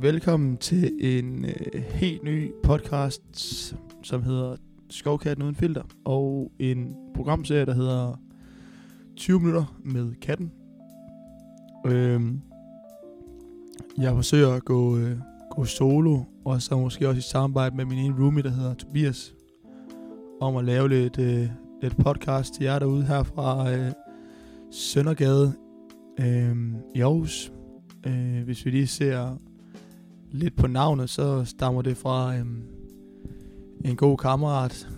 Velkommen til en øh, helt ny podcast, som hedder Skovkatten uden filter, og en programserie, der hedder 20 minutter med katten. Øhm, jeg forsøger at gå, øh, gå solo, og så måske også i samarbejde med min ene roomie, der hedder Tobias, om at lave lidt, øh, lidt podcast til jer derude her fra øh, Søndergade øh, i Aarhus. Øh, hvis vi lige ser lidt på navnet, så stammer det fra øhm, en god kammerat,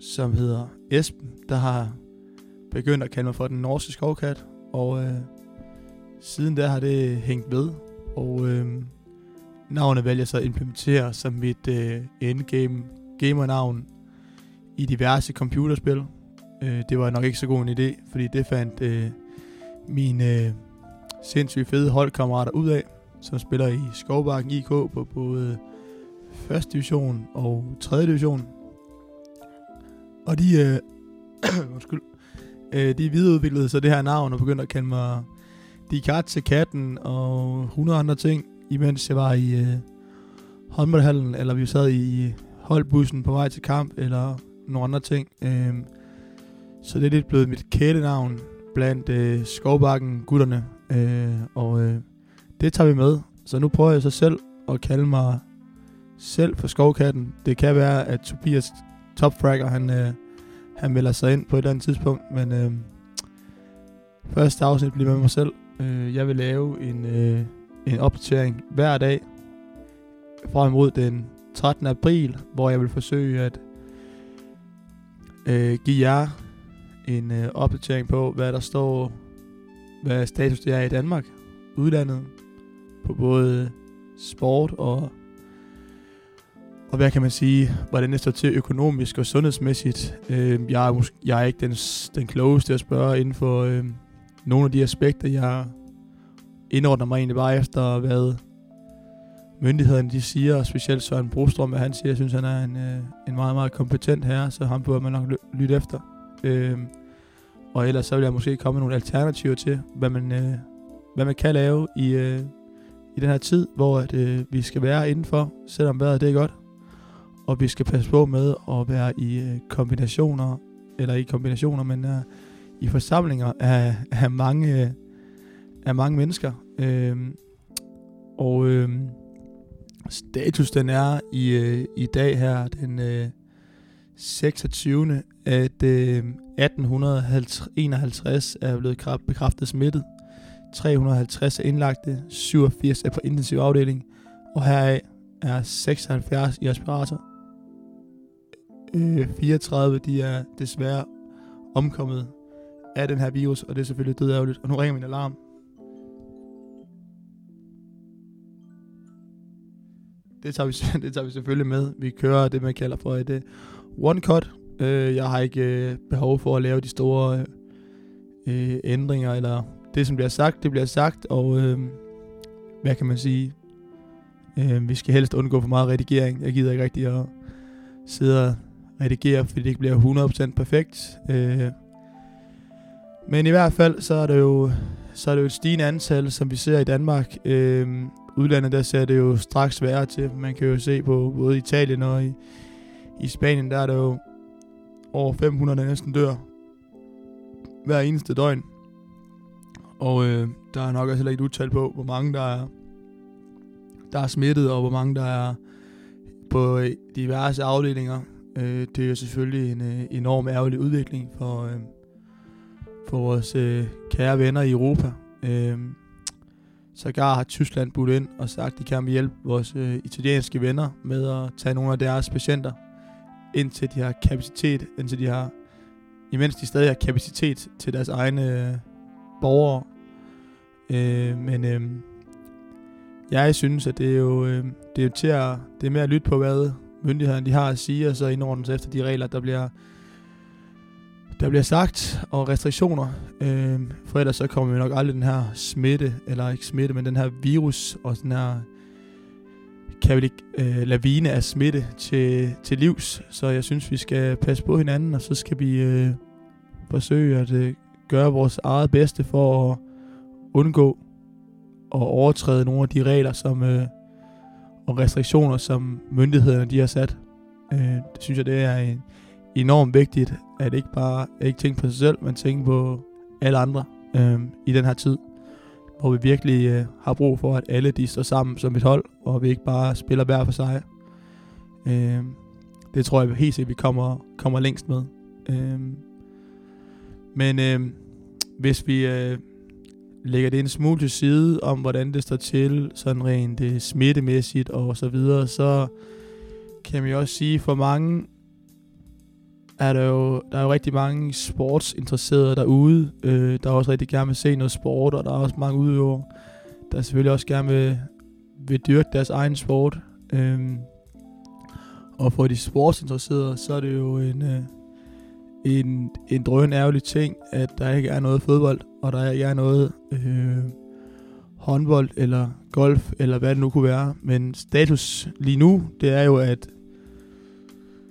som hedder Esben, der har begyndt at kalde mig for den norske skovkat, og øh, siden der har det hængt ved, og øh, navnet vælger så at implementere som mit øh, endgame gamernavn i diverse computerspil. Øh, det var nok ikke så god en idé, fordi det fandt øh, mine øh, sindssygt fede holdkammerater ud af, som spiller i Skovbakken IK på både 1. division og 3. division. Og de, øh, undskyld, øh, de videreudviklede så det her navn og begyndte at kalde mig De Katze Katten og 100 andre ting, imens jeg var i øh, håndboldhallen, eller vi sad i holdbussen på vej til kamp, eller nogle andre ting. Øh, så det er lidt blevet mit kælenavn blandt øh, Skovbakken gutterne, øh, og øh, det tager vi med. Så nu prøver jeg så selv at kalde mig selv for Skovkatten. Det kan være, at Tobias Topfragger, han, øh, han melder sig ind på et eller andet tidspunkt, men øh, første afsnit bliver med mig selv. Øh, jeg vil lave en, øh, en opdatering hver dag frem mod den 13. april, hvor jeg vil forsøge at øh, give jer en øh, opdatering på, hvad der står, hvad status det er i Danmark, udlandet, på både sport og og hvad kan man sige, hvordan det står til økonomisk og sundhedsmæssigt. Øh, jeg, er måske, jeg er ikke den, den klogeste at spørge inden for øh, nogle af de aspekter. Jeg indordner mig egentlig bare efter, hvad myndighederne de siger, og specielt Søren Brostrøm, hvad han siger. Jeg synes, han er en, øh, en meget, meget kompetent herre, så ham burde man nok lytte efter. Øh, og ellers så vil jeg måske komme med nogle alternativer til, hvad man, øh, hvad man kan lave i, øh, i den her tid, hvor at, øh, vi skal være indenfor, selvom vejret det er godt og vi skal passe på med at være i øh, kombinationer, eller i kombinationer, men øh, i forsamlinger af, af, mange, øh, af mange mennesker. Øh, og øh, status den er i, øh, i dag her, den øh, 26. at øh, 1851 er blevet bekræftet smittet. 350 er indlagte, 87 er på intensiv afdeling, og heraf er 76 i respirator øh, 34, de er desværre omkommet af den her virus, og det er selvfølgelig dødærgerligt. Og nu ringer min alarm. Det tager, vi, det tager vi selvfølgelig med. Vi kører det, man kalder for et øh, uh, one-cut. Uh, øh, jeg har ikke uh, behov for at lave de store uh, ændringer, eller det, som bliver sagt, det bliver sagt, og øh, hvad kan man sige? Øh, vi skal helst undgå for meget redigering. Jeg gider ikke rigtig at sidde og redigere, fordi det ikke bliver 100% perfekt. Øh, men i hvert fald, så er det jo, så er det jo et stigende antal, som vi ser i Danmark. Øh, udlandet, der ser det jo straks værre til. Man kan jo se på både Italien og i, i Spanien, der er der jo over 500, der næsten dør hver eneste døgn. Og øh, der er nok også heller ikke et udtal på, hvor mange der er, der er smittet, og hvor mange der er på øh, diverse afdelinger. Øh, det er jo selvfølgelig en øh, enorm ærgerlig udvikling for, øh, for vores øh, kære venner i Europa. Øh, Sågar har Tyskland budt ind og sagt, at de kan hjælpe vores øh, italienske venner med at tage nogle af deres patienter, indtil de har kapacitet, indtil de har, imens de stadig har kapacitet til deres egne øh, borgere. Øh, men øh, jeg synes, at det er jo, øh, det er jo til at, det er med at lytte på, hvad myndighederne de har at sige, og så indordne sig efter de regler, der bliver, der bliver sagt, og restriktioner. Øh, for ellers så kommer vi nok aldrig den her smitte, eller ikke smitte, men den her virus, og den her kan vi ikke, øh, lavine af smitte til, til livs. Så jeg synes, vi skal passe på hinanden, og så skal vi øh, forsøge at øh, gøre vores eget bedste for at undgå at overtræde nogle af de regler, som, øh, og restriktioner, som myndighederne de har sat. Øh, det synes jeg, det er en, enormt vigtigt, at ikke bare ikke tænke på sig selv, men tænke på alle andre øh, i den her tid, hvor vi virkelig øh, har brug for, at alle de står sammen som et hold, og vi ikke bare spiller hver for sig. Øh, det tror jeg helt sikkert, vi kommer, kommer længst med. Øh, men øh, hvis vi øh, lægger det en smule til side om, hvordan det står til, sådan rent det smittemæssigt og så videre, så kan vi også sige, for mange er der jo, der er jo rigtig mange sportsinteresserede derude, øh, der også rigtig gerne vil se noget sport, og der er også mange udøvere, der selvfølgelig også gerne vil, vil dyrke deres egen sport. Øh, og for de sportsinteresserede, så er det jo en, øh, en, en drøn ærgerlig ting, at der ikke er noget fodbold, og der ikke er noget øh, håndbold eller golf, eller hvad det nu kunne være. Men status lige nu, det er jo, at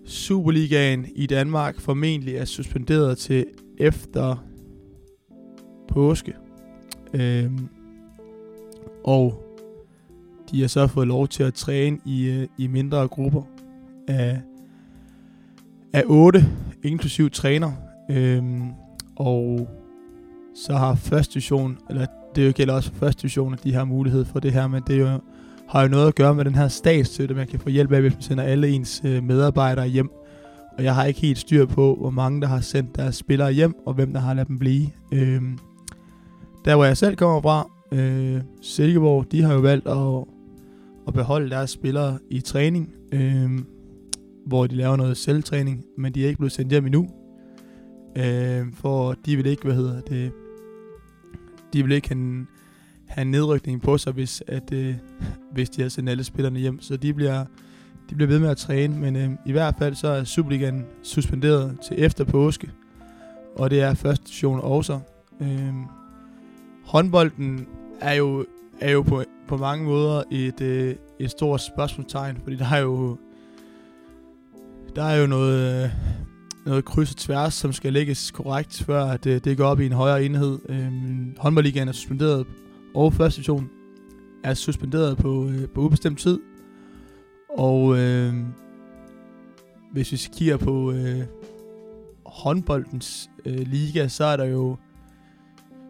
Superligaen i Danmark formentlig er suspenderet til efter påske. Øhm, og de har så fået lov til at træne i, øh, i mindre grupper af, af otte, inklusiv træner. Øhm, og så har første division, eller det gælder også for første division, at de har mulighed for det her, men det er jo har jo noget at gøre med den her statsstøtte, man kan få hjælp af, hvis man sender alle ens øh, medarbejdere hjem. Og jeg har ikke helt styr på, hvor mange der har sendt deres spillere hjem, og hvem der har ladet dem blive. Øhm, der hvor jeg selv kommer fra, øh, Silkeborg, de har jo valgt at, at beholde deres spillere i træning, øh, hvor de laver noget selvtræning, men de er ikke blevet sendt hjem endnu. Øh, for de vil ikke, hvad hedder det, de vil ikke have have en nedrykning på sig, hvis, at, øh, hvis de har sendt alle spillerne hjem. Så de bliver, de bliver ved med at træne, men øh, i hvert fald så er Superligaen suspenderet til efter påske, og det er første station også. Øh, håndbolden er jo, er jo på, på mange måder et, øh, et stort spørgsmålstegn, fordi der er jo der er jo noget, øh, noget kryds og tværs, som skal lægges korrekt, før at, øh, det går op i en højere enhed. Øh, håndboldligaen er suspenderet og første division er suspenderet på, øh, på ubestemt tid. Og øh, hvis vi kigger på øh, håndboldens øh, liga, så er der jo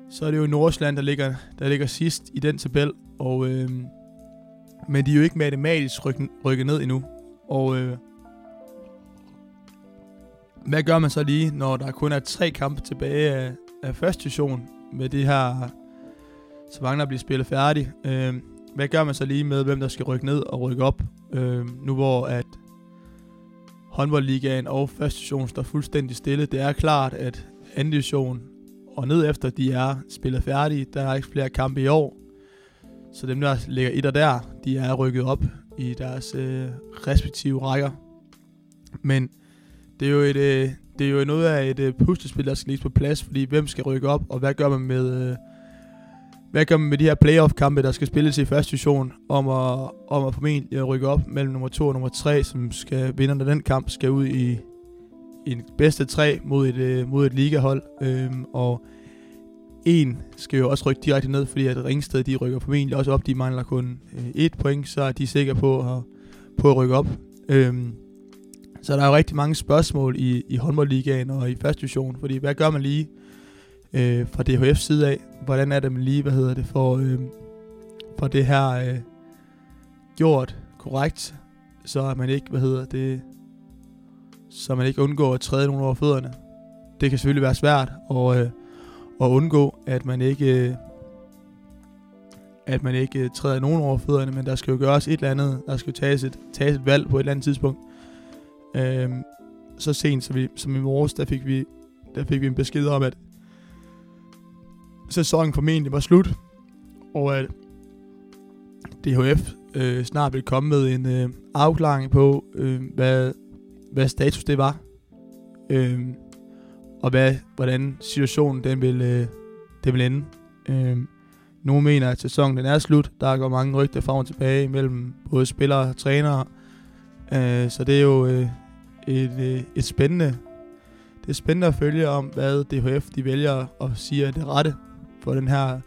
så er det jo Nordsjælland, der ligger, der ligger sidst i den tabel. Og, øh, men de er jo ikke matematisk rykket, rykket ned endnu. Og øh, hvad gør man så lige, når der kun er tre kampe tilbage af, af første division med det her så mangler at blive spillet færdig. Øh, hvad gør man så lige med, hvem der skal rykke ned og rykke op? Øh, nu hvor at håndboldligaen og første division står fuldstændig stille. Det er klart, at anden division og ned efter, de er spillet færdige. Der er ikke flere kampe i år. Så dem, der ligger et og der, de er rykket op i deres øh, respektive rækker. Men det er jo et, øh, det er jo noget af et øh, puslespil, der skal lige på plads, fordi hvem skal rykke op, og hvad gør man med, øh, hvad gør man med de her playoff-kampe, der skal spilles i første division, om at, om at formentlig rykke op mellem nummer 2 og nummer 3, som skal vinderne af den kamp, skal ud i, i en bedste tre mod et, øh, mod et ligahold. Øhm, og en skal jo også rykke direkte ned, fordi at Ringsted de rykker formentlig også op. De mangler kun øh, et point, så er de sikre på at, på at rykke op. Øhm, så der er jo rigtig mange spørgsmål i, i håndboldligaen og i første division, fordi hvad gør man lige øh, fra DHF side af. Hvordan er det man lige, hvad hedder det, for, øh, for det her øh, gjort korrekt, så at man ikke, hvad hedder det, så man ikke undgår at træde nogen over fødderne. Det kan selvfølgelig være svært at, øh, at undgå, at man ikke øh, at man ikke øh, træder nogen over fødderne, men der skal jo gøres et eller andet, der skal jo tages et, tages et valg på et eller andet tidspunkt. Øh, så sent som, vi, som i morges, der fik vi der fik vi en besked om, at sæsonen formentlig var slut, og at DHF øh, snart vil komme med en øh, afklaring på, øh, hvad, hvad status det var, øh, og hvad, hvordan situationen den vil, øh, den vil ende. Øh, nogle mener, at sæsonen den er slut. Der går mange rygter frem og tilbage mellem både spillere og trænere. Øh, så det er jo øh, et, øh, et spændende det er spændende at følge om, hvad DHF de vælger at sige er det rette for den her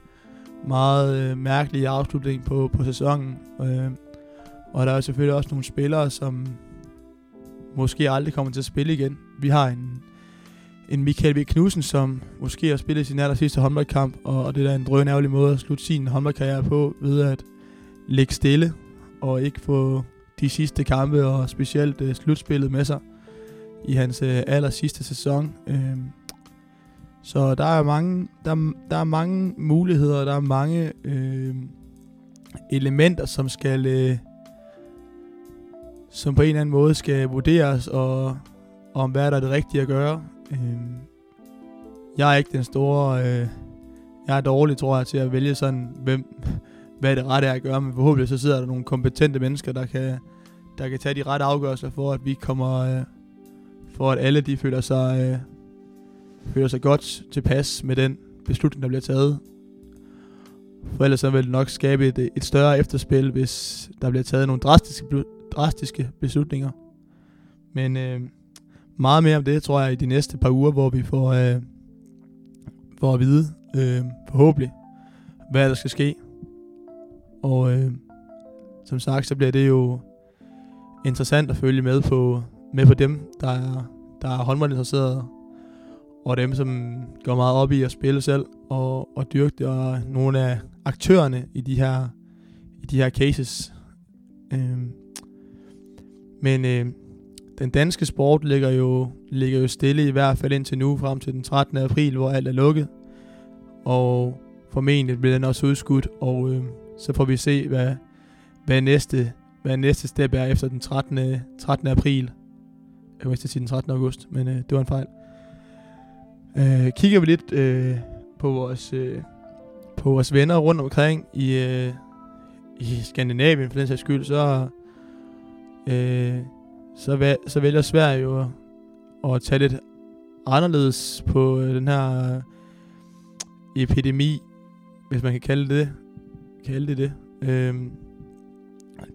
meget øh, mærkelige afslutning på, på sæsonen. Øh, Og der er selvfølgelig også nogle spillere, som måske aldrig kommer til at spille igen. Vi har en, en Michael V. Knudsen, som måske har spillet sin aller sidste håndboldkamp, og det er en drøn måde at slutte sin håndboldkarriere på, ved at ligge stille og ikke få de sidste kampe og specielt øh, slutspillet med sig i hans øh, aller sidste sæson. Øh, så der er mange, der, der er mange muligheder, der er mange øh, elementer, som skal øh, som på en eller anden måde skal vurderes og om hvad der er det rigtige at gøre. Øh, jeg er ikke den store, øh, jeg er dårlig, tror jeg, til at vælge sådan, hvem, hvad det rette er at gøre, men forhåbentlig så sidder der nogle kompetente mennesker, der kan, der kan tage de rette afgørelser for, at vi kommer, øh, for at alle de føler sig, øh, føler sig godt tilpas med den beslutning, der bliver taget. For ellers så vil det nok skabe et, et større efterspil, hvis der bliver taget nogle drastiske, drastiske beslutninger. Men øh, meget mere om det, tror jeg, i de næste par uger, hvor vi får, øh, får at vide, øh, forhåbentlig, hvad der skal ske. Og øh, som sagt, så bliver det jo interessant at følge med på, med på dem, der er, der er håndboldinteresserede, og dem, som går meget op i at spille selv og, og dyrke det, og nogle af aktørerne i de her, i de her cases. Øhm, men øh, den danske sport ligger jo, ligger jo stille i hvert fald indtil nu, frem til den 13. april, hvor alt er lukket. Og formentlig bliver den også udskudt, og øh, så får vi se, hvad, hvad, næste, hvad næste step er efter den 13. 13. april. Jeg vil sige den 13. august, men øh, det var en fejl. Øh, kigger vi lidt øh, på vores øh, på vores venner rundt omkring i, øh, i Skandinavien for den sags skyld, så øh, så, væ- så vælger Sverige jo at tage lidt anderledes på øh, den her epidemi, hvis man kan kalde det kalde det det. Øh,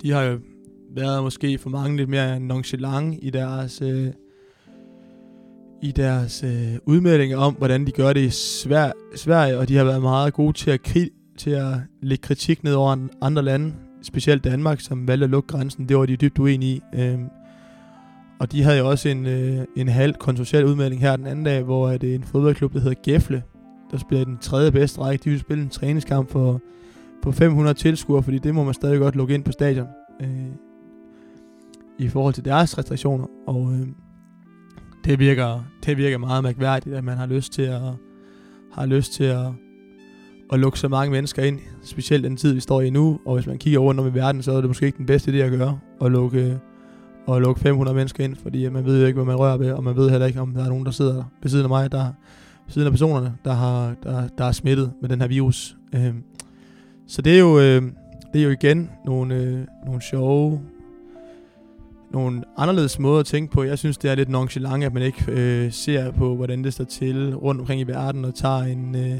de har jo været måske for mange lidt mere nonchalant i deres øh, i deres øh, udmeldinger om, hvordan de gør det i Sver- Sverige, og de har været meget gode til at, kri- til at lægge kritik ned over andre lande, specielt Danmark, som valgte at lukke grænsen. Det var de dybt uenige i. Øh, og de havde jo også en, øh, en halv kontroversiel udmelding her den anden dag, hvor det er øh, en fodboldklub, der hedder Gefle, der spiller den tredje bedste række. De vil spille en træningskamp for på 500 tilskuere, fordi det må man stadig godt lukke ind på stadion øh, i forhold til deres restriktioner. Og øh, det, virker, det virker meget mærkværdigt, at man har lyst til at, har lyst til at, at lukke så mange mennesker ind, specielt den tid, vi står i nu. Og hvis man kigger rundt om i verden, så er det måske ikke den bedste idé at gøre, at lukke, at lukke 500 mennesker ind, fordi man ved jo ikke, hvad man rører ved, og man ved heller ikke, om der er nogen, der sidder der ved siden af mig, der siden af personerne, der, har, der, der er smittet med den her virus. Øh, så det er jo, øh, det er jo igen nogle, øh, nogle sjove, nogle anderledes måder at tænke på. Jeg synes, det er lidt nonchalant, at man ikke øh, ser på, hvordan det står til rundt omkring i verden, og tager en, øh,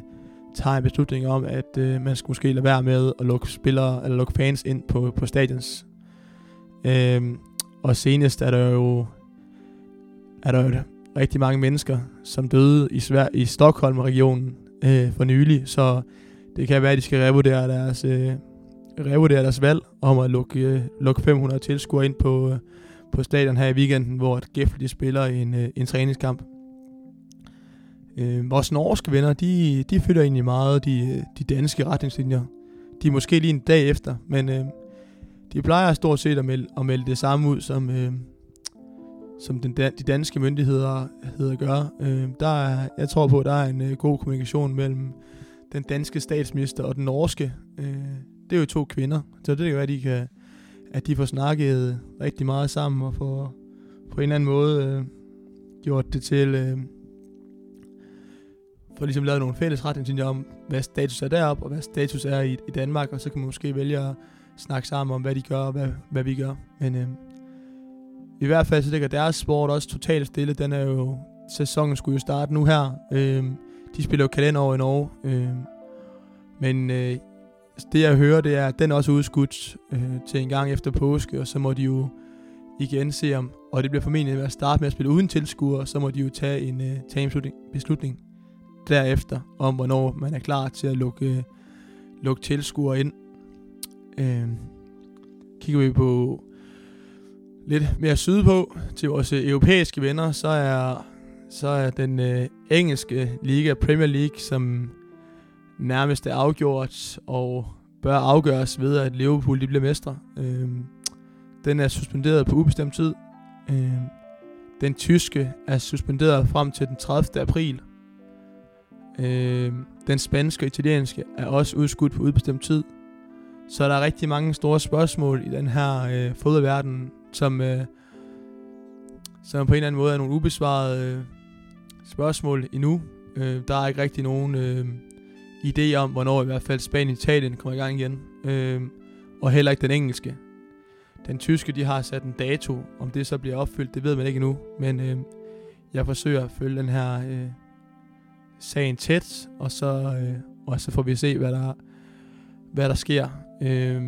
tager en beslutning om, at øh, man skal måske lade være med at lukke spillere, eller lukke fans ind på, på stadions. Øh, og senest er der jo er der jo rigtig mange mennesker, som døde i, Sver- i Stockholm-regionen øh, for nylig, så det kan være, at de skal revurdere deres, øh, revurdere deres valg om at lukke, øh, lukke 500 tilskuere ind på, øh, på stadion her i weekenden, hvor Geffel de spiller en, øh, en træningskamp. Øh, vores norske venner, de, de følger egentlig meget de, de danske retningslinjer. De er måske lige en dag efter, men øh, de plejer stort set at melde, at melde det samme ud, som, øh, som den, de danske myndigheder øh, hedder gør. Øh, der er, jeg tror på, at der er en øh, god kommunikation mellem den danske statsminister og den norske. Øh, det er jo to kvinder, så det kan være, at de, kan, at de får snakket rigtig meget sammen og får på en eller anden måde øh, gjort det til... Øh, for ligesom lavet nogle fælles retningslinjer om, hvad status er deroppe, og hvad status er i, i Danmark, og så kan man måske vælge at snakke sammen om, hvad de gør, og hvad, hvad vi gør. Men øh, i hvert fald så ligger deres sport også totalt stille. Den er jo, sæsonen skulle jo starte nu her. Øh, de spiller jo kalender over i Norge. Øh, men øh, det jeg hører, det er, at den er også udskudt øh, til en gang efter påske, og så må de jo igen se om, og det bliver formentlig ved at starte med at spille uden tilskuere, så må de jo tage en, øh, tage en beslutning, beslutning derefter, om hvornår man er klar til at lukke, øh, lukke tilskuere ind. Øh, kigger vi på lidt mere sydpå til vores europæiske venner, så er, så er den øh, engelske liga, Premier League, som nærmest er afgjort og bør afgøres ved, at Liverpool de bliver mestre. Øh, den er suspenderet på ubestemt tid. Øh, den tyske er suspenderet frem til den 30. april. Øh, den spanske og italienske er også udskudt på ubestemt tid. Så der er rigtig mange store spørgsmål i den her øh, fodboldverden, som, øh, som på en eller anden måde er nogle ubesvarede øh, spørgsmål endnu. Øh, der er ikke rigtig nogen øh, idé om, hvornår i hvert fald Spanien og Italien kommer i gang igen. Øh, og heller ikke den engelske. Den tyske, de har sat en dato. Om det så bliver opfyldt, det ved man ikke endnu. Men øh, jeg forsøger at følge den her øh, sagen tæt, og så, øh, og så får vi se, hvad der, hvad der sker. Øh,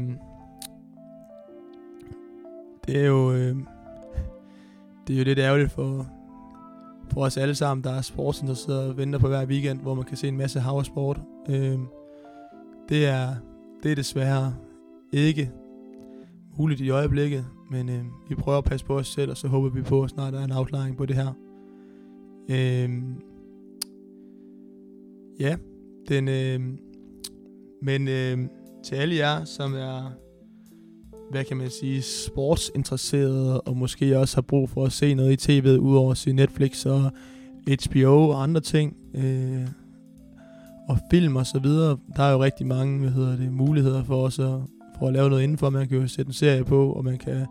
det er jo øh, det er jo lidt ærgerligt for, på os alle sammen, der er sportsinteresserede og venter på hver weekend, hvor man kan se en masse havsport. Øh, det er det er desværre ikke muligt i øjeblikket, men øh, vi prøver at passe på os selv, og så håber vi på, at snart der er en afklaring på det her. Øh, ja, den, øh, men øh, til alle jer, som er, hvad kan man sige, sportsinteresserede, og måske også har brug for at se noget i tv, udover at se Netflix og HBO og andre ting, øh, og film og så videre. Der er jo rigtig mange, hvad hedder det, muligheder for os at, for at lave noget indenfor. Man kan jo sætte en serie på, og man kan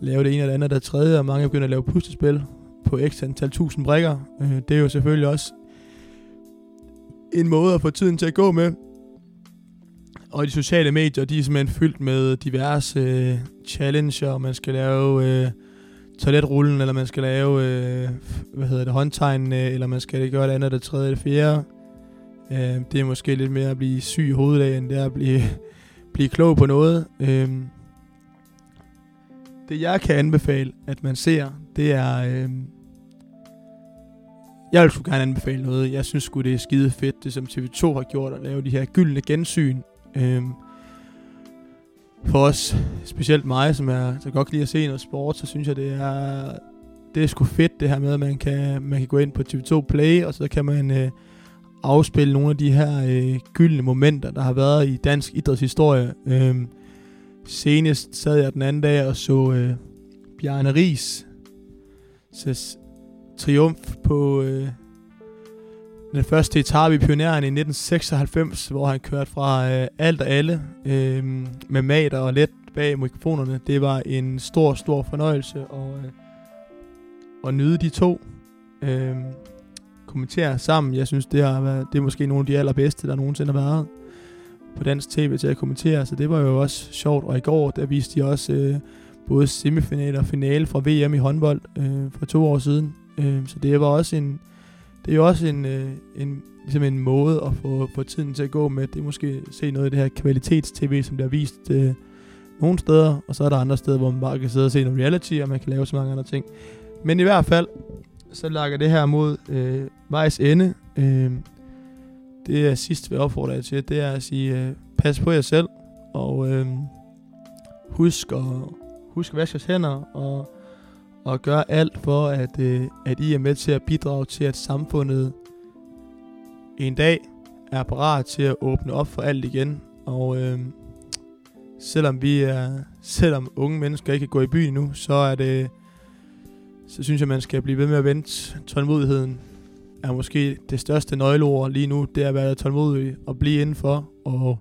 lave det ene eller andet, der tredje, og mange begynder at lave puslespil på x antal tusind brikker. Øh, det er jo selvfølgelig også en måde at få tiden til at gå med. Og de sociale medier, de er simpelthen fyldt med diverse øh, challenger, man skal lave øh, toiletrullen, eller man skal lave, øh, hvad hedder det, håndtegnene, eller man skal gøre det andet, det tredje, det fjerde. Øh, det er måske lidt mere at blive syg i hovedet af, end det er at blive, blive klog på noget. Øh, det jeg kan anbefale, at man ser, det er... Øh, jeg vil sgu gerne anbefale noget. Jeg synes sgu, det er skide fedt, det som TV2 har gjort, at lave de her gyldne gensyn. Øhm, for os, specielt mig, som er så godt kan lide at se noget sport, så synes jeg, det er, det er sgu fedt, det her med, at man kan, man kan gå ind på TV2 Play, og så kan man øh, afspille nogle af de her øh, gyldne momenter, der har været i dansk idrætshistorie. Øhm, senest sad jeg den anden dag og så øh, Bjarne Ries triumf på øh, den første etape i Pioneren i 1996, hvor han kørte fra øh, alt og alle øh, med mater og let bag mikrofonerne. Det var en stor, stor fornøjelse at, øh, at nyde de to. Øh, kommentere sammen. Jeg synes, det, har været, det er måske nogle af de allerbedste, der nogensinde har været på dansk tv til at kommentere. Så det var jo også sjovt. Og i går, der viste de også øh, både semifinal og finale fra VM i håndbold øh, for to år siden. Øh, så det var også en, det er jo også en, øh, en, ligesom en måde at få, få tiden til at gå med. Det er måske se noget af det her kvalitets-tv, som der er vist øh, nogle steder, og så er der andre steder, hvor man bare kan sidde og se noget reality, og man kan lave så mange andre ting. Men i hvert fald, så lager det her mod øh, vejs ende. Øh, det er sidst, vi opfordrer jer til, det er at sige, øh, pas på jer selv, og øh, husk, at, husk at vaske jeres hænder, og og gøre alt for, at, øh, at I er med til at bidrage til, at samfundet en dag er parat til at åbne op for alt igen. Og øh, selvom vi er, selvom unge mennesker ikke kan gå i byen nu, så er det, så synes jeg, man skal blive ved med at vente. Tålmodigheden er måske det største nøgleord lige nu. Det er at være tålmodig og blive indenfor og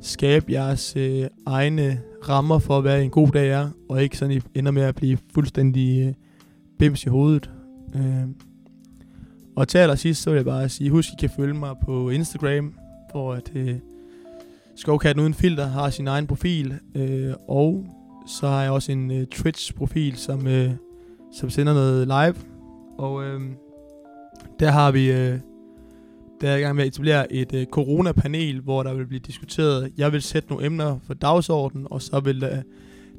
skabe jeres øh, egne rammer for, hvad en god dag er, og ikke sådan I ender med at blive fuldstændig øh, bims i hovedet. Øh. Og til allersidst, så vil jeg bare sige, husk, I kan følge mig på Instagram, hvor at øh, Skovkatten Uden Filter har sin egen profil, øh, og så har jeg også en øh, Twitch-profil, som, øh, som sender noget live, og øh, der har vi... Øh, der er i gang med at etablere et øh, coronapanel, hvor der vil blive diskuteret. Jeg vil sætte nogle emner for dagsordenen, og så vil øh,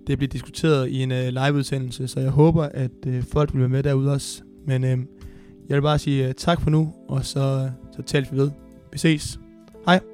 det blive diskuteret i en øh, liveudsendelse. Så jeg håber, at øh, folk vil være med derude også. Men øh, jeg vil bare sige øh, tak for nu, og så, øh, så tales vi ved. Vi ses. Hej.